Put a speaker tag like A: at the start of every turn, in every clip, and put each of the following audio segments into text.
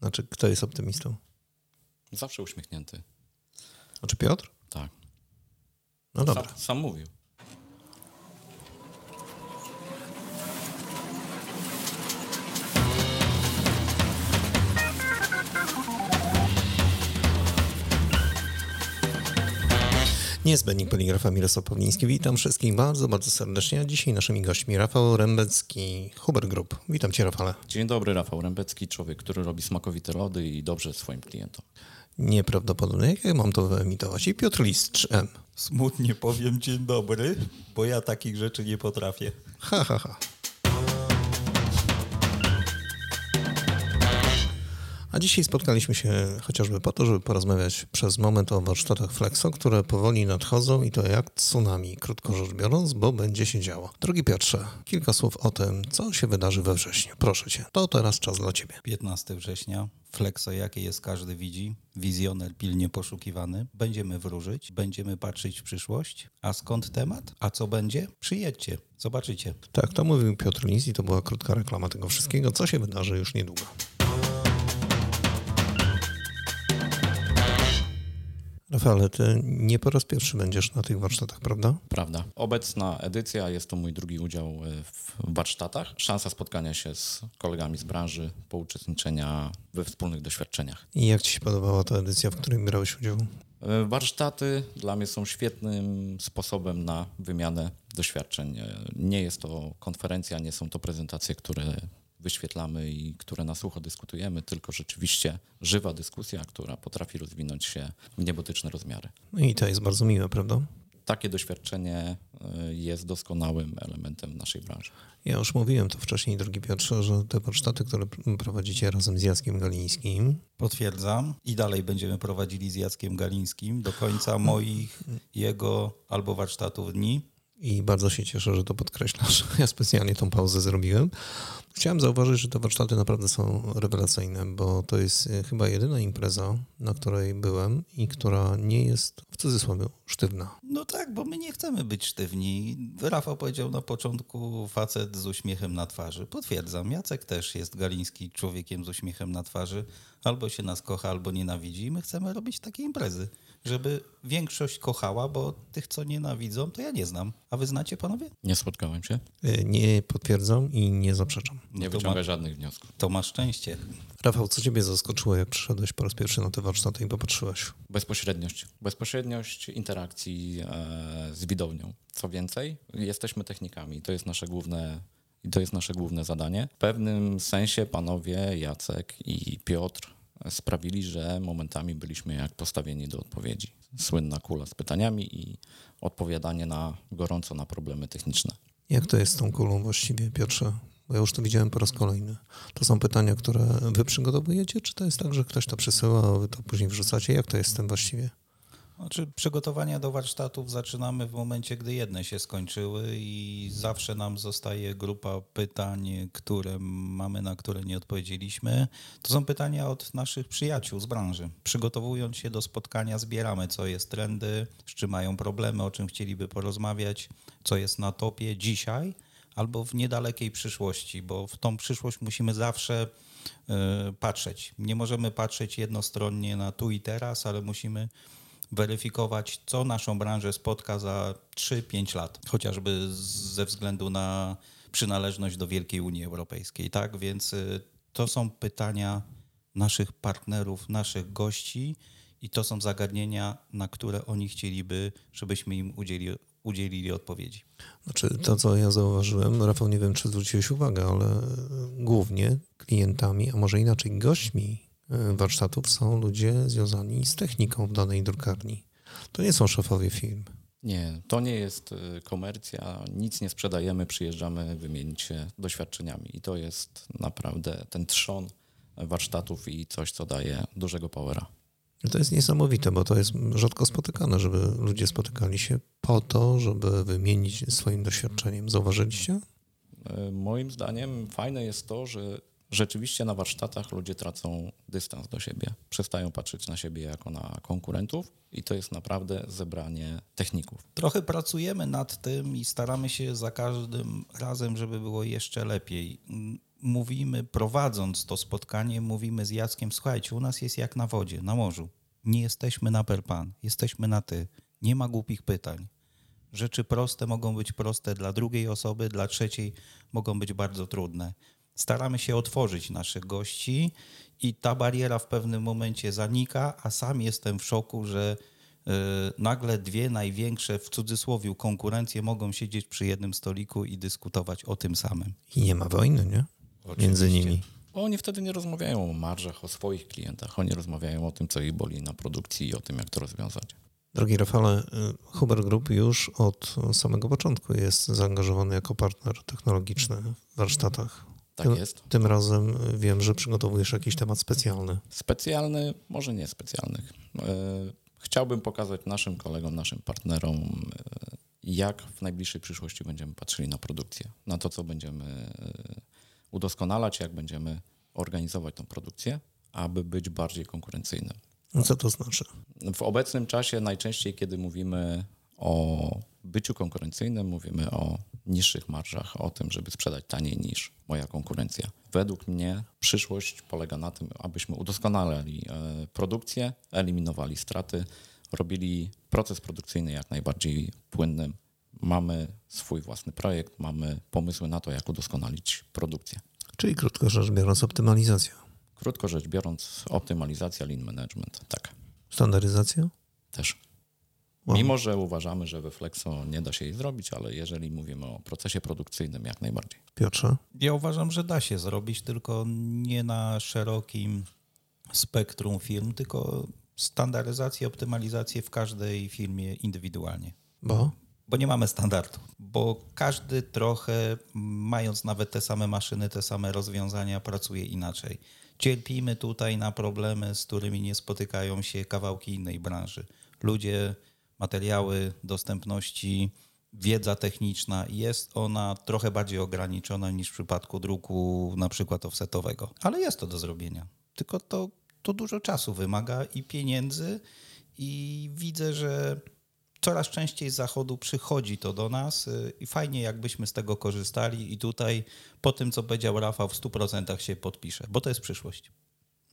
A: Znaczy, kto jest optymistą?
B: Zawsze uśmiechnięty.
A: Znaczy Piotr?
B: Tak.
A: No dobra.
B: Sam, sam mówił.
A: Niezbędnik poligrafa Mirosław Pawliński. Witam wszystkich bardzo, bardzo serdecznie. A dzisiaj naszymi gośćmi Rafał Rembecki, Huber Group. Witam Cię, Rafale.
B: Dzień dobry, Rafał Rębecki, człowiek, który robi smakowite lody i dobrze swoim klientom.
A: Nieprawdopodobne. Jak ja mam to wyemitować? I Piotr List, 3M.
C: Smutnie powiem dzień dobry, bo ja takich rzeczy nie potrafię.
A: Ha, ha, ha. Dzisiaj spotkaliśmy się chociażby po to, żeby porozmawiać przez moment o warsztatach Flexo, które powoli nadchodzą i to jak tsunami, krótko rzecz biorąc, bo będzie się działo. Drogi Piotrze, kilka słów o tym, co się wydarzy we wrześniu. Proszę Cię, to teraz czas dla Ciebie.
C: 15 września, Flexo jakie jest każdy widzi, wizjoner pilnie poszukiwany. Będziemy wróżyć, będziemy patrzeć w przyszłość. A skąd temat? A co będzie? Przyjedźcie, zobaczycie.
A: Tak, to mówił Piotr Lis i to była krótka reklama tego wszystkiego, co się wydarzy już niedługo. Rafale, ty nie po raz pierwszy będziesz na tych warsztatach, prawda?
B: Prawda. Obecna edycja jest to mój drugi udział e, w warsztatach. Szansa spotkania się z kolegami z branży, pouczestniczenia we wspólnych doświadczeniach.
A: I jak ci się podobała ta edycja, w której brałeś udział?
B: E, Warsztaty dla mnie są świetnym sposobem na wymianę doświadczeń. E, Nie jest to konferencja, nie są to prezentacje, które wyświetlamy i które na sucho dyskutujemy, tylko rzeczywiście żywa dyskusja, która potrafi rozwinąć się w niebotyczne rozmiary.
A: No i to jest bardzo miłe, prawda?
B: Takie doświadczenie e, jest doskonałym elementem naszej branży.
A: Ja już mówiłem to wcześniej, drogi Piotrze, że te warsztaty, które pr- prowadzicie razem z Jackiem Galińskim,
C: Potwierdzam i dalej będziemy prowadzili z Jackiem Galińskim do końca moich, jego albo warsztatów dni.
A: i bardzo się cieszę, że to podkreślasz. Ja specjalnie tą pauzę zrobiłem. Chciałem zauważyć, że te warsztaty naprawdę są rewelacyjne, bo to jest e, chyba jedyna impreza, na której byłem i która nie jest w cudzysłowie sztywna.
C: No tak, bo my nie chcemy być sztywni. Rafał powiedział na początku facet z uśmiechem na twarzy. Potwierdzam, Jacek też jest Galiński człowiekiem z uśmiechem na twarzy. Albo się nas kocha, albo nienawidzi. I my chcemy robić takie imprezy, żeby większość kochała, bo tych, co nienawidzą, to ja nie znam. A wy znacie, panowie?
B: Nie spotkałem się,
A: E, Nie potwierdzam i nie zaprzeczam.
B: Nie
C: No to
B: wyciągaj
C: ma-
B: żadnych wniosków.
C: To ma szczęście.
A: Rafał, co ciebie zaskoczyło, jak przyszedłeś po raz pierwszy na te warsztaty i popatrzyłeś?
B: Bezpośredniość. Bezpośredniość interakcji e, z widownią. Co więcej, jesteśmy technikami. To jest nasze główne. I to jest nasze główne zadanie. W pewnym sensie panowie Jacek i Piotr sprawili, że momentami byliśmy jak postawieni do odpowiedzi. Słynna kula z pytaniami i odpowiadanie na gorąco na problemy techniczne.
A: Jak to jest z tą kulą właściwie, Piotrze? Bo ja już to widziałem po raz kolejny. To są pytania, które wy przygotowujecie, czy to jest tak, że ktoś to przesyła, a wy to później wrzucacie? Jak to jest z tym właściwie?
C: Znaczy, przygotowania do warsztatów zaczynamy w momencie, gdy jedne się skończyły i zawsze nam zostaje grupa pytań, które mamy, na które nie odpowiedzieliśmy. To są pytania od naszych przyjaciół z branży. Przygotowując się do spotkania, zbieramy, co jest trendy, z czym mają problemy, o czym chcieliby porozmawiać, co jest na topie dzisiaj albo w niedalekiej przyszłości, bo w tą przyszłość musimy zawsze y, patrzeć. Nie możemy patrzeć jednostronnie na tu i teraz, ale musimy weryfikować, co naszą branżę spotka za 3-5 lat, chociażby ze względu na przynależność do Wielkiej Unii Europejskiej. Tak więc y, to są pytania naszych partnerów, naszych gości i to są zagadnienia, na które oni chcieliby, żebyśmy im udzieli, udzielili odpowiedzi.
A: Znaczy, to co ja zauważyłem, Rafał, nie wiem, czy zwróciłeś uwagę, ale głównie klientami, a może inaczej gośćmi e, warsztatów są ludzie związani z techniką w danej drukarni. To nie są szefowie firm.
B: Nie, to nie jest y, komercja, nic nie sprzedajemy, przyjeżdżamy wymienić się doświadczeniami i to jest naprawdę ten trzon warsztatów i coś, co daje dużego powera.
A: To jest niesamowite, bo to jest rzadko spotykane, żeby ludzie spotykali się po to, żeby wymienić swoim doświadczeniem. Zauważyliście?
B: Y, Moim zdaniem fajne jest to, że rzeczywiście na warsztatach ludzie tracą dystans do siebie, przestają patrzeć na siebie jako na konkurentów i to jest naprawdę zebranie techników.
C: Trochę pracujemy nad tym i staramy się za każdym razem, żeby było jeszcze lepiej. Mówimy, prowadząc to spotkanie, mówimy z Jackiem, słuchajcie, u nas jest jak na wodzie, na morzu. Nie jesteśmy na perpan, jesteśmy na ty. Nie ma głupich pytań. Rzeczy proste mogą być proste dla drugiej osoby, dla trzeciej mogą być bardzo trudne. Staramy się otworzyć naszych gości i ta bariera w pewnym momencie zanika, a sam jestem w szoku, że y, nagle dwie największe w cudzysłowie konkurencje mogą siedzieć przy jednym stoliku i dyskutować o tym samym.
A: I nie ma wojny, nie? Między
C: Oczywiście.
A: nimi.
B: Bo Oni wtedy nie rozmawiają o marżach, o swoich klientach. Oni rozmawiają o tym, co ich boli na produkcji i o tym, jak to rozwiązać.
A: Drogi Rafale, y, Huber Group już od samego początku jest zaangażowany jako partner technologiczny w warsztatach.
B: Tak
A: tym,
B: jest.
A: Tym razem wiem, że przygotowujesz jakiś temat specjalny.
B: Specjalny, może nie specjalnych. E, Chciałbym pokazać naszym kolegom, naszym partnerom, e, jak w najbliższej przyszłości będziemy patrzyli na produkcję, na to, co będziemy e, udoskonalać, jak będziemy organizować tą produkcję, aby być bardziej konkurencyjnym.
A: No Co to znaczy?
B: W obecnym czasie najczęściej, kiedy mówimy o byciu konkurencyjnym, mówimy o niższych marżach, o tym, żeby sprzedać taniej niż moja konkurencja. Według mnie przyszłość polega na tym, abyśmy udoskonalali e, produkcję, eliminowali straty, robili proces produkcyjny jak najbardziej płynnym. Mamy swój własny projekt, mamy pomysły na to, jak udoskonalić produkcję.
A: Czyli krótko rzecz biorąc, optymalizacja.
B: Krótko rzecz biorąc, optymalizacja, lean management, tak,
A: Standaryzacja?
B: też.
A: Wow.
B: Mimo, że uważamy, że we Flexo nie da się jej zrobić, ale jeżeli mówimy o procesie produkcyjnym, jak najbardziej.
A: Piotrze?
C: Ja uważam, że da się zrobić, tylko nie na szerokim spektrum firm, tylko standaryzację, optymalizację w każdej firmie indywidualnie.
A: Bo?
C: Bo nie mamy standardu. Bo każdy trochę, mając nawet te same maszyny, te same rozwiązania, pracuje inaczej. Cierpimy tutaj na problemy, z którymi nie spotykają się kawałki innej branży. Ludzie, materiały, dostępności, wiedza techniczna jest ona trochę bardziej ograniczona niż w przypadku druku na przykład offsetowego. Ale jest to do zrobienia. Tylko to, to dużo czasu wymaga i pieniędzy i widzę, że coraz częściej z zachodu przychodzi to do nas y, i fajnie jakbyśmy z tego korzystali i tutaj po tym, co powiedział Rafał, w 100% się podpiszę, bo to jest przyszłość.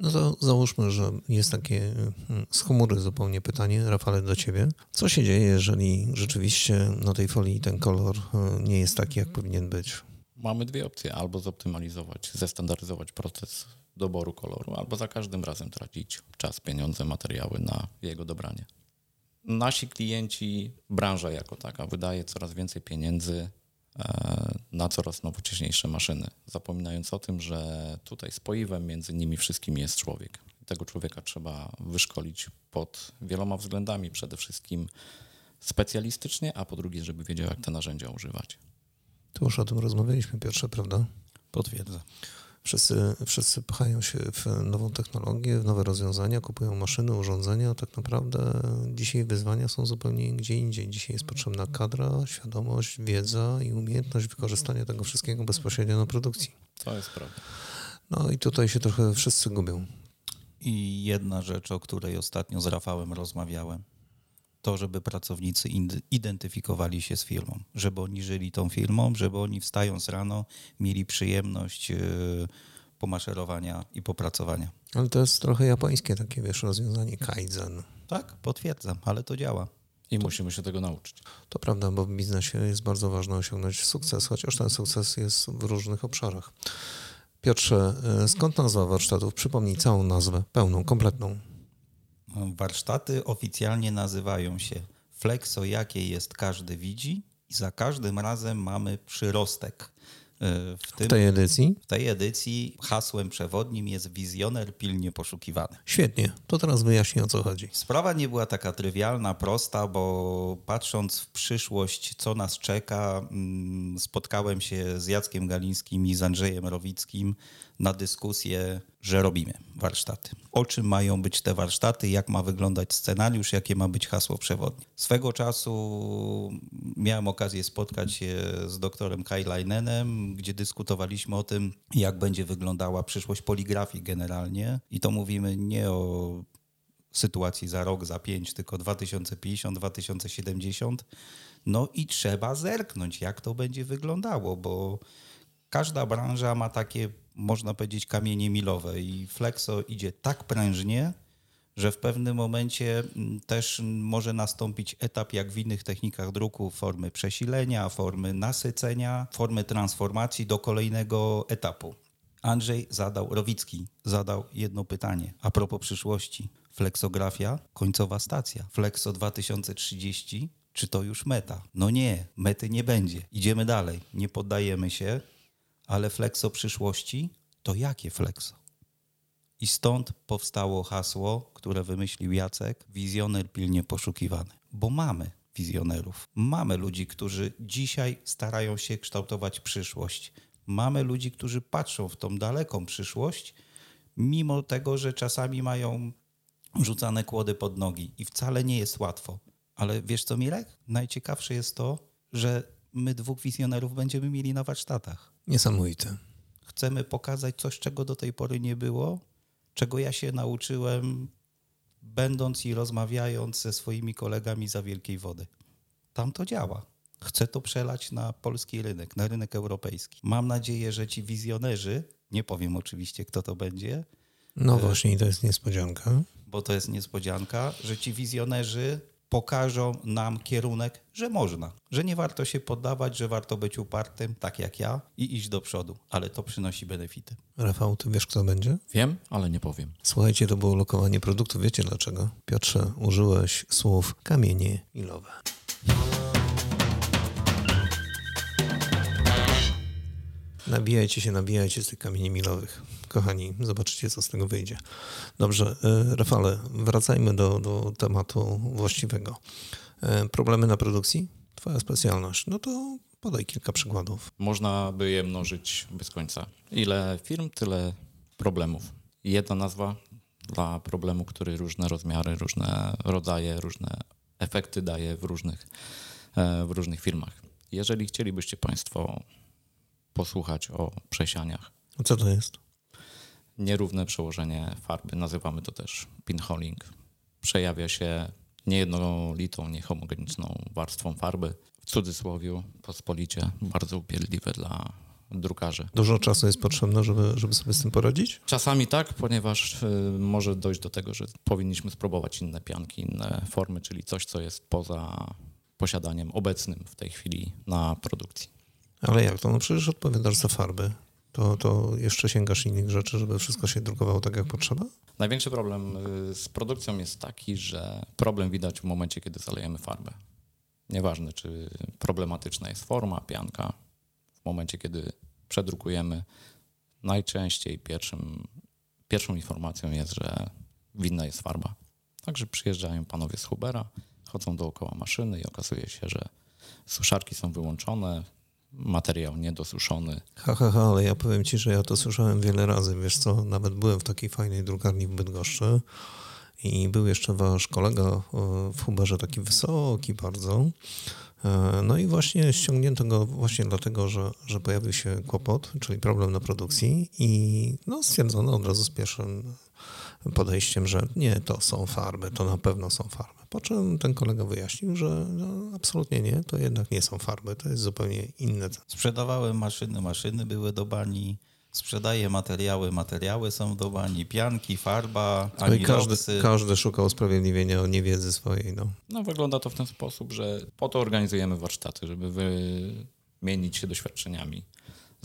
A: No to załóżmy, że jest takie mm, z humory zupełnie pytanie, Rafale, do ciebie. Co się dzieje, jeżeli rzeczywiście na tej folii ten kolor y, nie jest taki, jak powinien być?
B: Mamy dwie opcje: albo zoptymalizować, zestandaryzować proces doboru koloru, albo za każdym razem tracić czas, pieniądze, materiały na jego dobranie. Nasi klienci, branża jako taka, wydaje coraz więcej pieniędzy e, na coraz nowocześniejsze maszyny, zapominając o tym, że tutaj spoiwem między nimi wszystkimi jest człowiek. Tego człowieka trzeba wyszkolić pod wieloma względami, przede wszystkim specjalistycznie, a po drugie, żeby wiedział, jak te narzędzia używać.
A: Tu już o tym rozmawialiśmy, Piotrze, prawda?
C: Potwierdzam.
A: Wszyscy, wszyscy pchają się w nową technologię, w nowe rozwiązania, kupują maszyny, urządzenia. Tak naprawdę dzisiaj wyzwania są zupełnie gdzie indziej. Dzisiaj jest potrzebna kadra, świadomość, wiedza i umiejętność wykorzystania tego wszystkiego bezpośrednio na produkcji.
B: To jest prawda.
A: No i tutaj się trochę wszyscy gubią.
C: I jedna rzecz, o której ostatnio z Rafałem rozmawiałem, to żeby pracownicy identyfikowali się z firmą, żeby oni żyli tą firmą, żeby oni wstając rano mieli przyjemność yy, pomaszerowania i popracowania.
A: Ale to jest trochę japońskie takie, wiesz, rozwiązanie kaizen.
C: Tak, potwierdzam, ale to działa.
B: I musimy się tego nauczyć.
A: To prawda, bo w biznesie jest bardzo ważne osiągnąć sukces, chociaż ten sukces jest w różnych obszarach. Piotrze, e, skąd nazwa warsztatów? Przypomnij całą nazwę, pełną, kompletną.
C: Warsztaty oficjalnie nazywają się Flexo, jakie jest każdy widzi i za każdym razem mamy przyrostek. Yy, W, tym,
A: W tej edycji?
C: w tej edycji hasłem przewodnim jest wizjoner pilnie poszukiwany.
A: Świetnie, to teraz wyjaśnij o co chodzi.
C: Sprawa nie była taka trywialna, prosta, bo patrząc w przyszłość, co nas czeka, mm, spotkałem się z Jackiem Galińskim i z Andrzejem Rowickim na dyskusję, że robimy warsztaty. O czym mają być te warsztaty, jak ma wyglądać scenariusz, jakie ma być hasło przewodnie. Swego czasu miałem okazję spotkać się z doktorem Kajlajnenem, gdzie dyskutowaliśmy o tym, jak będzie wyglądała przyszłość poligrafii generalnie. I to mówimy nie o sytuacji za rok, za pięć, tylko 2050, 2070. No i trzeba zerknąć, jak to będzie wyglądało, bo każda branża ma takie, można powiedzieć, kamienie milowe i Flexo idzie tak prężnie, że w pewnym momencie mm, też może nastąpić etap, jak w innych technikach druku, formy przesilenia, formy nasycenia, formy transformacji do kolejnego etapu. Andrzej zadał, Rowicki zadał jedno pytanie a propos przyszłości. Flexografia, końcowa stacja. Flexo 2030, czy to już meta? No nie, mety nie będzie. Idziemy dalej, nie poddajemy się, ale flexo przyszłości to jakie flexo? I stąd powstało hasło, które wymyślił Jacek, wizjoner pilnie poszukiwany. Bo mamy wizjonerów. Mamy ludzi, którzy dzisiaj starają się kształtować przyszłość. Mamy ludzi, którzy patrzą w tą daleką przyszłość, mimo tego, że czasami mają rzucane kłody pod nogi i wcale nie jest łatwo. Ale wiesz co, Mirek? Najciekawsze jest to, że my dwóch wizjonerów będziemy mieli na warsztatach.
A: Niesamowite.
C: Chcemy pokazać coś, czego do tej pory nie było, czego ja się nauczyłem, będąc i rozmawiając ze swoimi kolegami za wielkiej wody. Tam to działa. Chcę to przelać na polski rynek, na rynek europejski. Mam nadzieję, że ci wizjonerzy, nie powiem oczywiście, kto to będzie,
A: No właśnie, i to jest niespodzianka.
C: bo to jest niespodzianka, że ci wizjonerzy pokażą nam kierunek, że można, że nie warto się poddawać, że warto być upartym, tak jak ja, i iść do przodu, ale to przynosi benefity.
A: Rafał, ty wiesz, kto będzie?
B: Wiem, ale nie powiem.
A: Słuchajcie, to było lokowanie produktu. Wiecie dlaczego? Piotrze, użyłeś słów kamienie milowe. Nabijajcie się, nabijajcie z tych kamieni milowych. Kochani, zobaczycie, co z tego wyjdzie. Dobrze, e, Rafale, wracajmy do, do tematu właściwego. E, Problemy na produkcji? Twoja specjalność. No to podaj kilka przykładów.
B: Można by je mnożyć bez końca. Ile firm, tyle problemów. Jedna nazwa dla problemu, który różne rozmiary, różne rodzaje, różne efekty daje w różnych, e, w różnych firmach. Jeżeli chcielibyście Państwo posłuchać o przesianiach,
A: Co to jest?
B: Nierówne przełożenie farby, nazywamy to też pinholing, przejawia się niejednolitą, niehomogeniczną warstwą farby. W cudzysłowie pospolicie bardzo upierdliwe dla drukarzy.
A: Dużo czasu jest potrzebne, żeby, żeby sobie z tym poradzić?
B: Czasami tak, ponieważ y, może dojść do tego, że powinniśmy spróbować inne pianki, inne formy, czyli coś, co jest poza posiadaniem obecnym w tej chwili na produkcji.
A: Ale jak to? No przecież odpowiadasz za farby. To, to jeszcze sięgasz innych rzeczy, żeby wszystko się drukowało tak, jak potrzeba?
B: Największy problem y, z produkcją jest taki, że problem widać w momencie, kiedy zalejemy farbę. Nieważne, czy problematyczna jest forma, pianka. W momencie, kiedy przedrukujemy, najczęściej pierwszym, pierwszą informacją jest, że winna jest farba. Także przyjeżdżają panowie z Hubera, chodzą dookoła maszyny i okazuje się, że suszarki są wyłączone, materiał niedosuszony,
A: Ha, ha, ha, ale ja powiem ci, że ja to słyszałem wiele razy. Wiesz co, nawet byłem w takiej fajnej drukarni w Bydgoszczy i był jeszcze wasz kolega e, w Huberze, taki wysoki bardzo. E, No i właśnie ściągnięto go właśnie dlatego, że, że pojawił się kłopot, czyli problem na produkcji i no, stwierdzono od razu z pierwszym podejściem, że nie, to są farby, to na pewno są farby. Po czym ten kolega wyjaśnił, że no, absolutnie nie, to jednak nie są farby, to jest zupełnie inne.
C: Sprzedawałem maszyny, maszyny były do bani. Sprzedaję materiały, materiały są do bani. Pianki, farba,
A: No i każdy, każdy szukał usprawiedliwienia o niewiedzy swojej. No.
B: No, wygląda to w ten sposób, że po to organizujemy warsztaty, żeby wymienić się doświadczeniami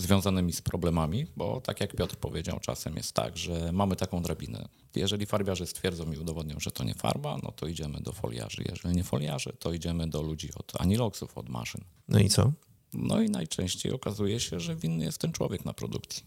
B: związanymi z problemami, bo tak jak Piotr powiedział, czasem jest tak, że mamy taką drabinę. Jeżeli farbiarze stwierdzą i udowodnią, że to nie farba, no to idziemy do foliarzy. Jeżeli nie foliarze, to idziemy do ludzi od aniloksów, od maszyn.
A: no i co?
B: No i najczęściej okazuje się, że winny jest ten człowiek na produkcji.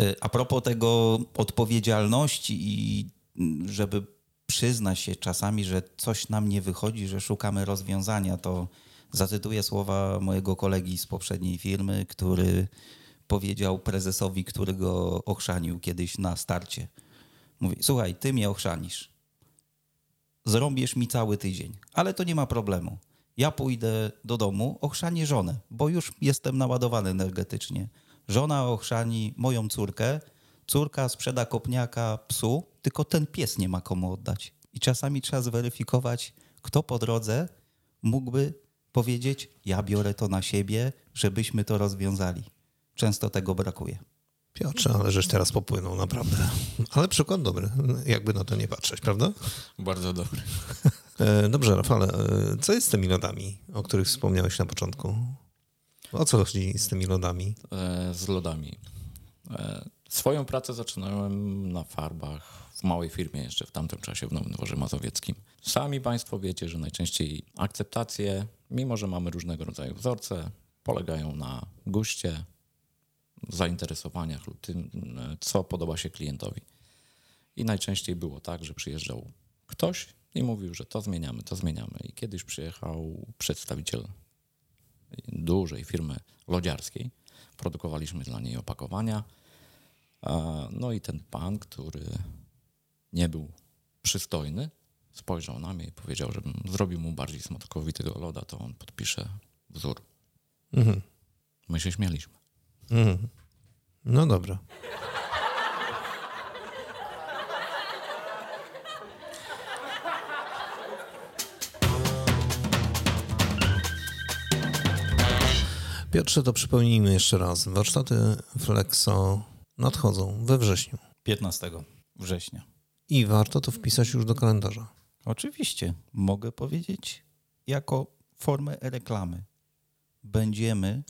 C: Y, A propos tego odpowiedzialności i żeby przyznać się czasami, że coś nam nie wychodzi, że szukamy rozwiązania, to zacytuję słowa mojego kolegi z poprzedniej firmy, który powiedział prezesowi, który go ochrzanił kiedyś na starcie. Mówi, słuchaj, ty mnie ochrzanisz. Zrobisz mi cały tydzień, ale to nie ma problemu. Ja pójdę do domu, ochrzanię żonę, bo już jestem naładowany energetycznie. Żona ochrzani moją córkę, córka sprzeda kopniaka psu, tylko ten pies nie ma komu oddać. I czasami trzeba zweryfikować, kto po drodze mógłby powiedzieć: Ja biorę to na siebie, żebyśmy to rozwiązali. Często tego brakuje.
A: Piotrze, ale żeś teraz popłynął, naprawdę. Ale przykład dobry, jakby na to nie patrzeć, prawda?
B: Bardzo dobry.
A: E, Dobrze, Rafale, e, co jest z tymi lodami, o których wspomniałeś na początku? O co chodzi z tymi lodami?
B: E, z lodami. Swoją pracę zaczynałem na farbach w małej firmie jeszcze w tamtym czasie w Nowym Dworze Mazowieckim. Sami Państwo wiecie, że najczęściej akceptacje, mimo że mamy różnego rodzaju wzorce, polegają na guście, zainteresowaniach lub tym, e, co podoba się klientowi. I najczęściej było tak, że przyjeżdżał ktoś i mówił, że to zmieniamy, to zmieniamy. I kiedyś przyjechał przedstawiciel dużej firmy lodziarskiej. Produkowaliśmy dla niej opakowania. A, No i ten pan, który nie był przystojny, spojrzał na mnie i powiedział, żebym zrobił mu bardziej smakowitego loda, to on podpisze wzór.
A: Mhm.
B: My się śmialiśmy.
A: Mhm. No dobra. Piotrze, to przypomnijmy jeszcze raz. Warsztaty Flexo nadchodzą we wrześniu
C: 15 września.
A: I warto to wpisać już do kalendarza.
C: Oczywiście, mogę powiedzieć jako formę reklamy. Będziemy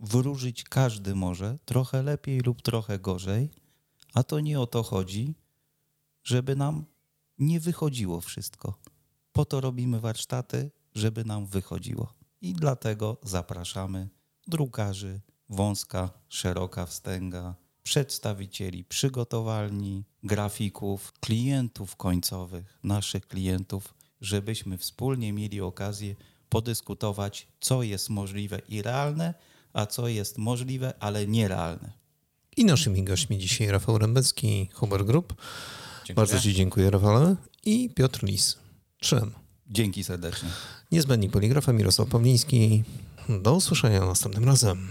C: wróżyć każdy może, trochę lepiej lub trochę gorzej, a to nie o to chodzi, żeby nam nie wychodziło wszystko. Po to robimy warsztaty, żeby nam wychodziło. I dlatego zapraszamy drukarzy, wąska, szeroka wstęga, przedstawicieli przygotowalni, grafików, klientów końcowych, naszych klientów, żebyśmy wspólnie mieli okazję podyskutować, co jest możliwe i realne, a co jest możliwe, ale nierealne.
A: I naszymi gośćmi dzisiaj Rafał Rembecki, Huber Group.
B: Dziękuję.
A: Bardzo Ci dziękuję, Rafale. I Piotr Lis. Trzem.
C: Dzięki serdecznie.
A: Niezbędni poligrafa Mirosław Pawliński. Do usłyszenia następnym razem.